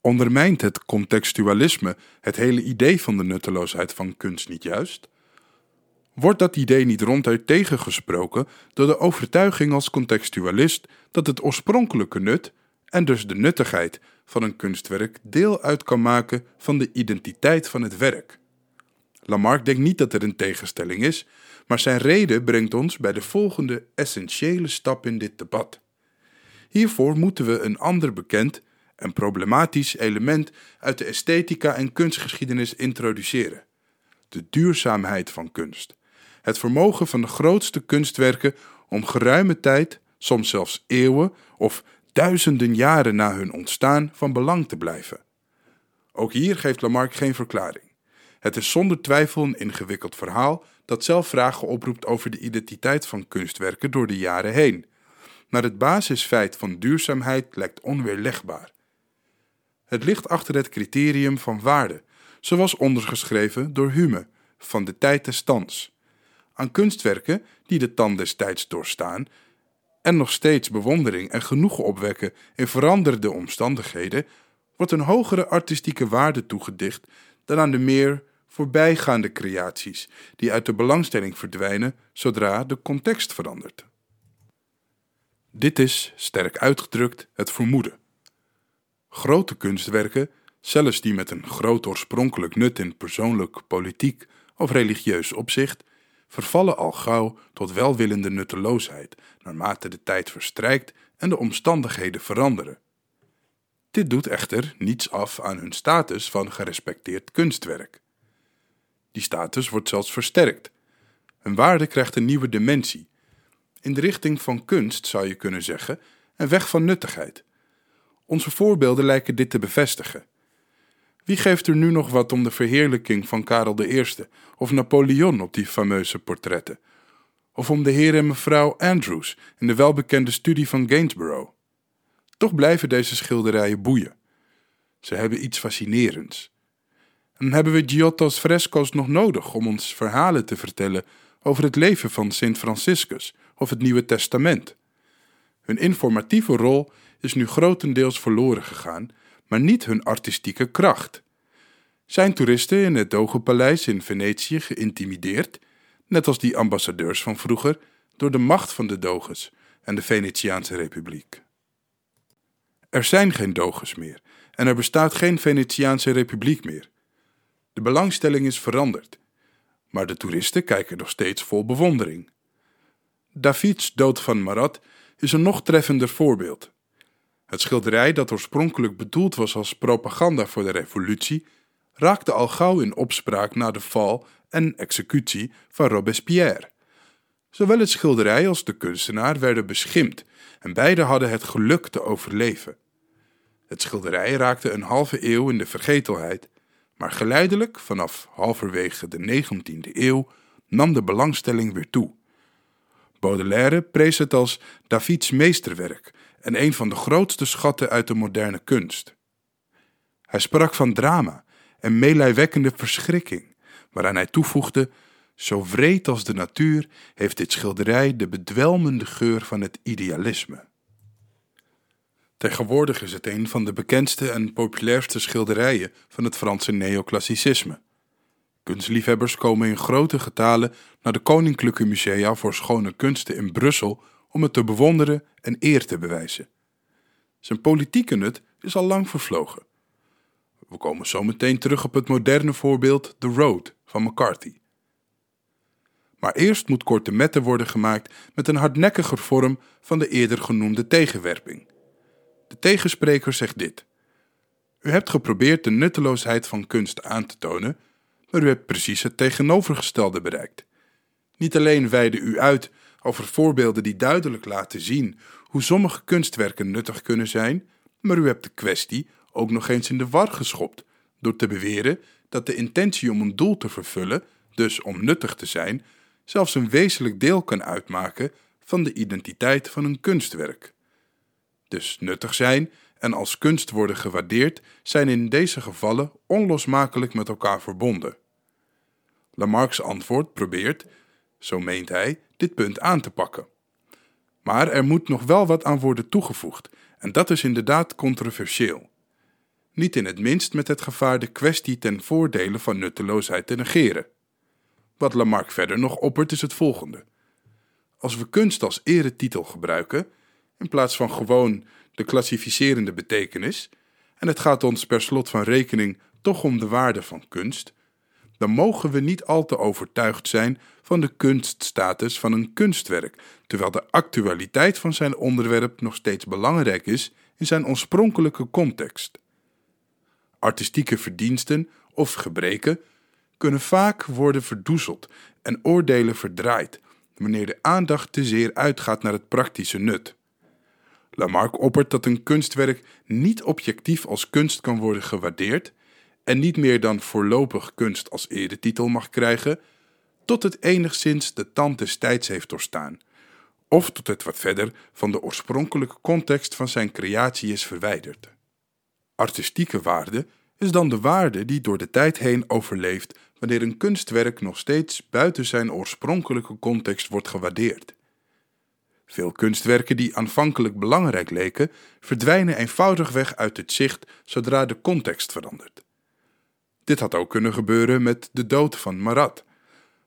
Ondermijnt het contextualisme het hele idee van de nutteloosheid van kunst niet juist? Wordt dat idee niet ronduit tegengesproken door de overtuiging als contextualist dat het oorspronkelijke nut, en dus de nuttigheid van een kunstwerk, deel uit kan maken van de identiteit van het werk? Lamarck denkt niet dat er een tegenstelling is, maar zijn reden brengt ons bij de volgende essentiële stap in dit debat. Hiervoor moeten we een ander bekend een problematisch element uit de esthetica en kunstgeschiedenis introduceren: de duurzaamheid van kunst. Het vermogen van de grootste kunstwerken om geruime tijd, soms zelfs eeuwen of duizenden jaren na hun ontstaan, van belang te blijven. Ook hier geeft Lamarck geen verklaring. Het is zonder twijfel een ingewikkeld verhaal dat zelf vragen oproept over de identiteit van kunstwerken door de jaren heen. Maar het basisfeit van duurzaamheid lijkt onweerlegbaar. Het ligt achter het criterium van waarde, zoals ondergeschreven door Hume, van de tijd des stands. Aan kunstwerken die de tand des tijds doorstaan en nog steeds bewondering en genoegen opwekken in veranderde omstandigheden, wordt een hogere artistieke waarde toegedicht dan aan de meer voorbijgaande creaties die uit de belangstelling verdwijnen zodra de context verandert. Dit is, sterk uitgedrukt, het vermoeden. Grote kunstwerken, zelfs die met een groot oorspronkelijk nut in persoonlijk, politiek of religieus opzicht, vervallen al gauw tot welwillende nutteloosheid naarmate de tijd verstrijkt en de omstandigheden veranderen. Dit doet echter niets af aan hun status van gerespecteerd kunstwerk. Die status wordt zelfs versterkt. Hun waarde krijgt een nieuwe dimensie. In de richting van kunst zou je kunnen zeggen, en weg van nuttigheid. Onze voorbeelden lijken dit te bevestigen. Wie geeft er nu nog wat om de verheerlijking van Karel I of Napoleon op die fameuze portretten? Of om de heer en mevrouw Andrews in de welbekende studie van Gainsborough? Toch blijven deze schilderijen boeien. Ze hebben iets fascinerends. En hebben we Giotto's fresco's nog nodig om ons verhalen te vertellen over het leven van Sint Franciscus of het Nieuwe Testament? Hun informatieve rol is nu grotendeels verloren gegaan, maar niet hun artistieke kracht. Zijn toeristen in het Dogenpaleis in Venetië geïntimideerd, net als die ambassadeurs van vroeger, door de macht van de Doges en de Venetiaanse Republiek. Er zijn geen doges meer en er bestaat geen Venetiaanse Republiek meer. De belangstelling is veranderd, maar de toeristen kijken nog steeds vol bewondering. Davids Dood van Marat is een nog treffender voorbeeld. Het schilderij, dat oorspronkelijk bedoeld was als propaganda voor de revolutie, raakte al gauw in opspraak na de val en executie van Robespierre. Zowel het schilderij als de kunstenaar werden beschimpt en beide hadden het geluk te overleven. Het schilderij raakte een halve eeuw in de vergetelheid, maar geleidelijk, vanaf halverwege de 19e eeuw, nam de belangstelling weer toe. Baudelaire prees het als Davids meesterwerk en een van de grootste schatten uit de moderne kunst. Hij sprak van drama en meelijwekkende verschrikking, waaraan hij toevoegde: Zo vreed als de natuur heeft dit schilderij de bedwelmende geur van het idealisme. Tegenwoordig is het een van de bekendste en populairste schilderijen van het Franse neoclassicisme. Kunstliefhebbers komen in grote getalen naar de Koninklijke Musea voor Schone Kunsten in Brussel om het te bewonderen en eer te bewijzen. Zijn politieke nut is al lang vervlogen. We komen zo meteen terug op het moderne voorbeeld The Road van McCarthy. Maar eerst moet korte metten worden gemaakt met een hardnekkiger vorm van de eerder genoemde tegenwerping. De tegenspreker zegt dit. U hebt geprobeerd de nutteloosheid van kunst aan te tonen, maar u hebt precies het tegenovergestelde bereikt. Niet alleen wijde u uit over voorbeelden die duidelijk laten zien hoe sommige kunstwerken nuttig kunnen zijn, maar u hebt de kwestie ook nog eens in de war geschopt door te beweren dat de intentie om een doel te vervullen, dus om nuttig te zijn, zelfs een wezenlijk deel kan uitmaken van de identiteit van een kunstwerk. Dus nuttig zijn en als kunst worden gewaardeerd zijn in deze gevallen onlosmakelijk met elkaar verbonden. Lamarck's antwoord probeert, zo meent hij, dit punt aan te pakken. Maar er moet nog wel wat aan worden toegevoegd, en dat is inderdaad controversieel. Niet in het minst met het gevaar de kwestie ten voordele van nutteloosheid te negeren. Wat Lamarck verder nog oppert is het volgende. Als we kunst als eretitel gebruiken, in plaats van gewoon de klassificerende betekenis, en het gaat ons per slot van rekening toch om de waarde van kunst, dan mogen we niet al te overtuigd zijn van de kunststatus van een kunstwerk, terwijl de actualiteit van zijn onderwerp nog steeds belangrijk is in zijn oorspronkelijke context. Artistieke verdiensten of gebreken kunnen vaak worden verdoezeld en oordelen verdraaid wanneer de aandacht te zeer uitgaat naar het praktische nut. Lamarck oppert dat een kunstwerk niet objectief als kunst kan worden gewaardeerd en niet meer dan voorlopig kunst als eretitel mag krijgen, tot het enigszins de tand des tijds heeft doorstaan, of tot het wat verder van de oorspronkelijke context van zijn creatie is verwijderd. Artistieke waarde is dan de waarde die door de tijd heen overleeft wanneer een kunstwerk nog steeds buiten zijn oorspronkelijke context wordt gewaardeerd. Veel kunstwerken die aanvankelijk belangrijk leken, verdwijnen eenvoudigweg uit het zicht zodra de context verandert. Dit had ook kunnen gebeuren met de dood van Marat.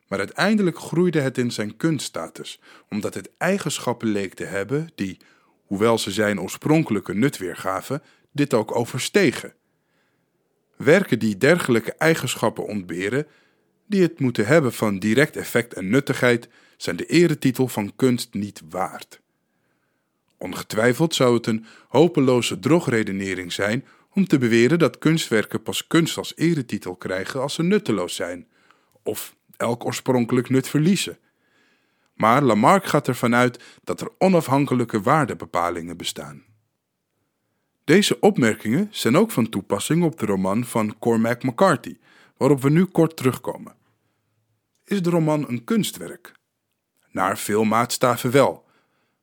Maar uiteindelijk groeide het in zijn kunststatus, omdat het eigenschappen leek te hebben die, hoewel ze zijn oorspronkelijke nut weergaven, dit ook overstegen. Werken die dergelijke eigenschappen ontberen, die het moeten hebben van direct effect en nuttigheid, zijn de eretitel van kunst niet waard. Ongetwijfeld zou het een hopeloze drogredenering zijn om te beweren dat kunstwerken pas kunst als eretitel krijgen als ze nutteloos zijn, of elk oorspronkelijk nut verliezen. Maar Lamarck gaat ervan uit dat er onafhankelijke waardebepalingen bestaan. Deze opmerkingen zijn ook van toepassing op de roman van Cormac McCarthy, waarop we nu kort terugkomen. Is de roman een kunstwerk? Naar veel maatstaven wel,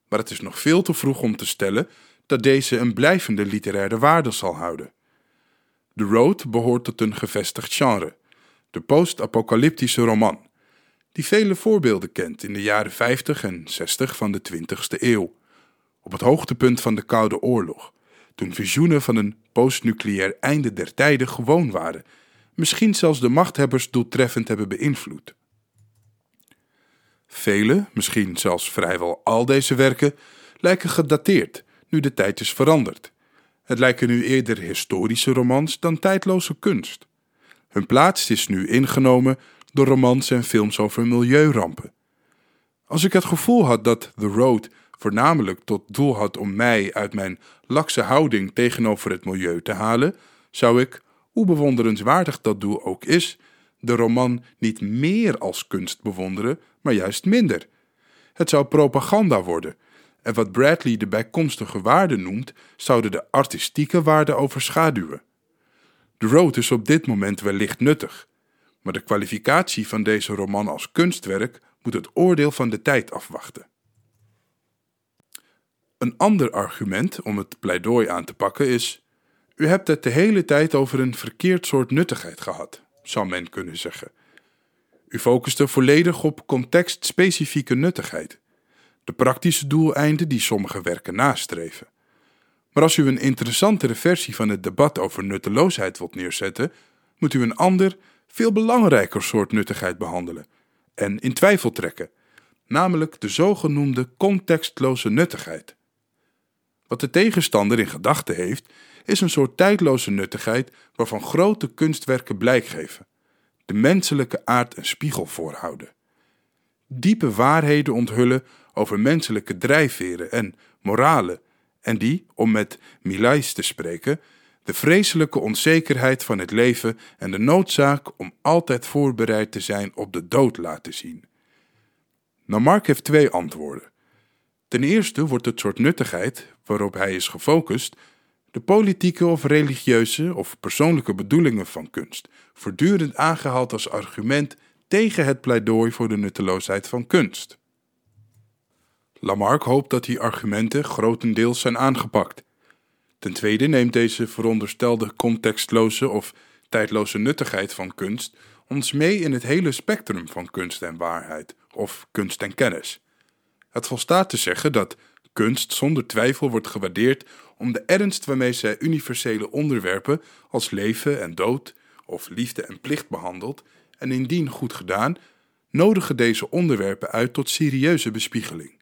maar het is nog veel te vroeg om te stellen dat deze een blijvende literaire waarde zal houden. The Road behoort tot een gevestigd genre, de post-apocalyptische roman, die vele voorbeelden kent in de jaren 50 en 60 van de 20ste eeuw, op het hoogtepunt van de Koude Oorlog, toen visioenen van een postnucleair einde der tijden gewoon waren, misschien zelfs de machthebbers doeltreffend hebben beïnvloed. Vele, misschien zelfs vrijwel al deze werken, lijken gedateerd, nu de tijd is veranderd. Het lijken nu eerder historische romans dan tijdloze kunst. Hun plaats is nu ingenomen door romans en films over milieurampen. Als ik het gevoel had dat The Road voornamelijk tot doel had om mij uit mijn lakse houding tegenover het milieu te halen, zou ik, hoe bewonderenswaardig dat doel ook is, de roman niet meer als kunst bewonderen, maar juist minder. Het zou propaganda worden, en wat Bradley de bijkomstige waarde noemt, zouden de artistieke waarde overschaduwen. The Road is op dit moment wellicht nuttig, maar de kwalificatie van deze roman als kunstwerk moet het oordeel van de tijd afwachten. Een ander argument om het pleidooi aan te pakken is: U hebt het de hele tijd over een verkeerd soort nuttigheid gehad, zou men kunnen zeggen. U focuste volledig op contextspecifieke nuttigheid, de praktische doeleinden die sommige werken nastreven. Maar als u een interessantere versie van het debat over nutteloosheid wilt neerzetten, moet u een ander, veel belangrijker soort nuttigheid behandelen en in twijfel trekken, namelijk de zogenoemde contextloze nuttigheid. Wat de tegenstander in gedachten heeft, is een soort tijdloze nuttigheid waarvan grote kunstwerken blijk geven, de menselijke aard een spiegel voorhouden, diepe waarheden onthullen over menselijke drijfveren en moralen, en die, om met Milais te spreken, de vreselijke onzekerheid van het leven en de noodzaak om altijd voorbereid te zijn op de dood laten zien. Lamarck heeft twee antwoorden. Ten eerste wordt het soort nuttigheid waarop hij is gefocust de politieke of religieuze of persoonlijke bedoelingen van kunst voortdurend aangehaald als argument tegen het pleidooi voor de nutteloosheid van kunst. Lamarck hoopt dat die argumenten grotendeels zijn aangepakt. Ten tweede neemt deze veronderstelde contextloze of tijdloze nuttigheid van kunst ons mee in het hele spectrum van kunst en waarheid, of kunst en kennis. Het volstaat te zeggen dat kunst zonder twijfel wordt gewaardeerd om de ernst waarmee zij universele onderwerpen als leven en dood of liefde en plicht behandelt, en indien goed gedaan, nodigen deze onderwerpen uit tot serieuze bespiegeling.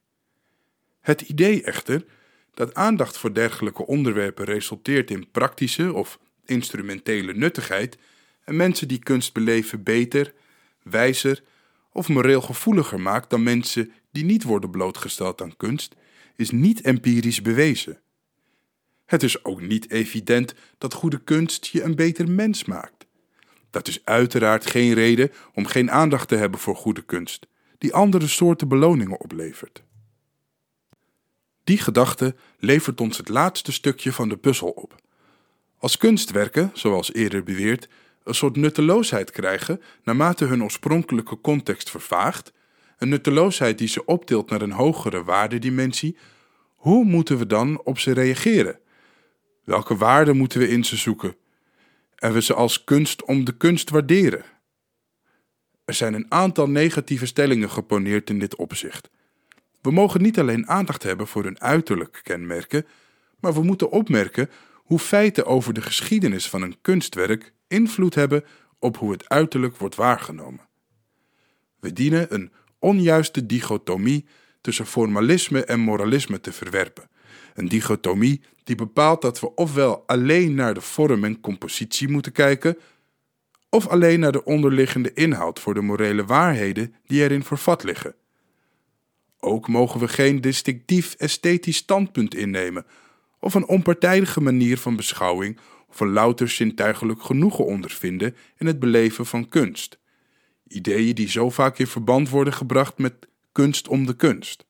Het idee echter dat aandacht voor dergelijke onderwerpen resulteert in praktische of instrumentele nuttigheid en mensen die kunst beleven beter, wijzer of moreel gevoeliger maakt dan mensen die niet worden blootgesteld aan kunst, is niet empirisch bewezen. Het is ook niet evident dat goede kunst je een beter mens maakt. Dat is uiteraard geen reden om geen aandacht te hebben voor goede kunst, die andere soorten beloningen oplevert. Die gedachte levert ons het laatste stukje van de puzzel op. Als kunstwerken, zoals eerder beweerd, een soort nutteloosheid krijgen naarmate hun oorspronkelijke context vervaagt, een nutteloosheid die ze optilt naar een hogere waardedimensie, hoe moeten we dan op ze reageren? Welke waarden moeten we in ze zoeken? En we ze als kunst om de kunst waarderen? Er zijn een aantal negatieve stellingen geponeerd in dit opzicht. We mogen niet alleen aandacht hebben voor hun uiterlijke kenmerken, maar we moeten opmerken hoe feiten over de geschiedenis van een kunstwerk invloed hebben op hoe het uiterlijk wordt waargenomen. We dienen een onjuiste dichotomie tussen formalisme en moralisme te verwerpen. Een dichotomie die bepaalt dat we ofwel alleen naar de vorm en compositie moeten kijken, of alleen naar de onderliggende inhoud voor de morele waarheden die erin vervat liggen. Ook mogen we geen distinctief esthetisch standpunt innemen, of een onpartijdige manier van beschouwing een louter zintuigelijk genoegen ondervinden in het beleven van kunst. Ideeën die zo vaak in verband worden gebracht met kunst om de kunst.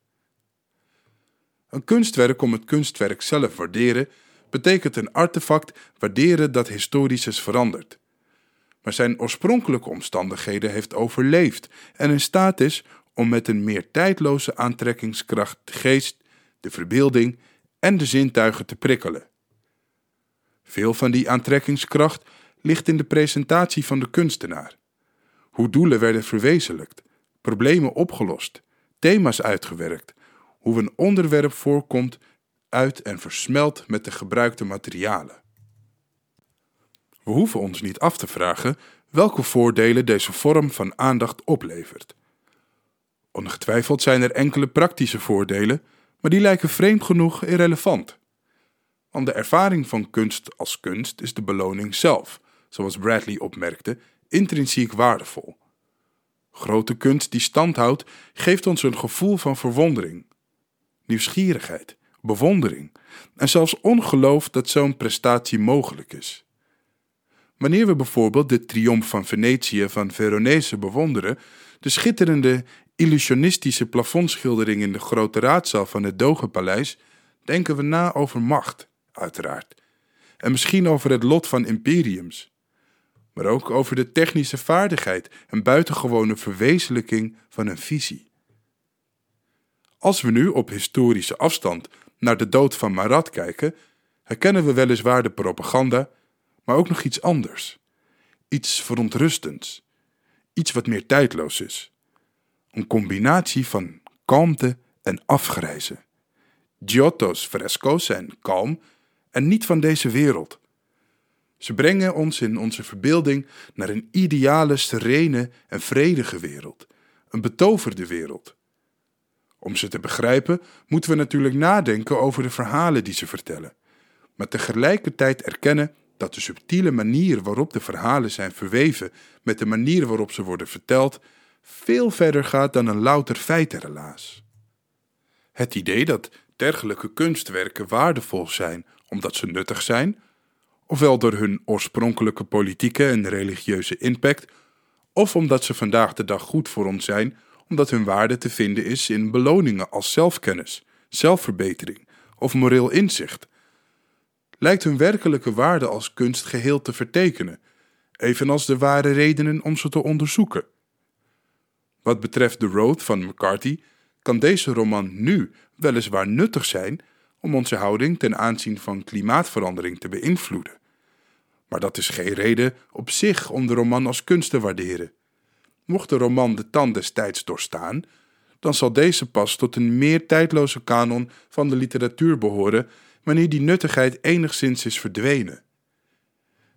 Een kunstwerk om het kunstwerk zelf waarderen betekent een artefact waarderen dat historisch is veranderd. Maar zijn oorspronkelijke omstandigheden heeft overleefd en in staat is om met een meer tijdloze aantrekkingskracht de geest, de verbeelding en de zintuigen te prikkelen. Veel van die aantrekkingskracht ligt in de presentatie van de kunstenaar. Hoe doelen werden verwezenlijkt, problemen opgelost, thema's uitgewerkt, hoe een onderwerp voorkomt uit en versmelt met de gebruikte materialen. We hoeven ons niet af te vragen welke voordelen deze vorm van aandacht oplevert. Ongetwijfeld zijn er enkele praktische voordelen, maar die lijken vreemd genoeg irrelevant. Want de ervaring van kunst als kunst is de beloning zelf, zoals Bradley opmerkte, intrinsiek waardevol. Grote kunst die stand houdt, geeft ons een gevoel van verwondering, nieuwsgierigheid, bewondering en zelfs ongeloof dat zo'n prestatie mogelijk is. Wanneer we bijvoorbeeld de triomf van Venetië van Veronese bewonderen, de schitterende illusionistische plafondschildering in de grote raadzaal van het Dogenpaleis, denken we na over macht, uiteraard. En misschien over het lot van imperiums. Maar ook over de technische vaardigheid en buitengewone verwezenlijking van een visie. Als we nu op historische afstand naar de dood van Marat kijken, herkennen we weliswaar de propaganda, maar ook nog iets anders. Iets verontrustends. Iets wat meer tijdloos is. Een combinatie van kalmte en afgrijzen. Giotto's fresco's zijn kalm en niet van deze wereld. Ze brengen ons in onze verbeelding naar een ideale, serene en vredige wereld, een betoverde wereld. Om ze te begrijpen moeten we natuurlijk nadenken over de verhalen die ze vertellen, maar tegelijkertijd erkennen dat de subtiele manier waarop de verhalen zijn verweven met de manier waarop ze worden verteld veel verder gaat dan een louter feitenrelaas. Het idee dat dergelijke kunstwerken waardevol zijn omdat ze nuttig zijn, ofwel door hun oorspronkelijke politieke en religieuze impact, of omdat ze vandaag de dag goed voor ons zijn, omdat hun waarde te vinden is in beloningen als zelfkennis, zelfverbetering of moreel inzicht, lijkt hun werkelijke waarde als kunst geheel te vertekenen, evenals de ware redenen om ze te onderzoeken. Wat betreft The Road van McCarthy kan deze roman nu weliswaar nuttig zijn om onze houding ten aanzien van klimaatverandering te beïnvloeden. Maar dat is geen reden op zich om de roman als kunst te waarderen. Mocht de roman de tand des tijds doorstaan, dan zal deze pas tot een meer tijdloze kanon van de literatuur behoren wanneer die nuttigheid enigszins is verdwenen.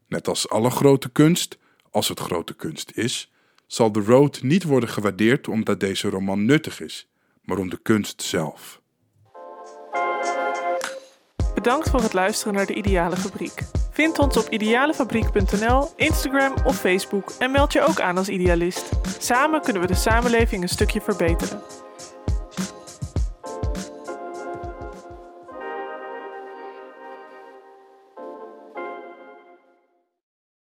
Net als alle grote kunst, als het grote kunst is, zal The Road niet worden gewaardeerd omdat deze roman nuttig is, maar om de kunst zelf. Bedankt voor het luisteren naar de Ideale Fabriek. Vind ons op idealefabriek.nl, Instagram of Facebook en meld je ook aan als idealist. Samen kunnen we de samenleving een stukje verbeteren.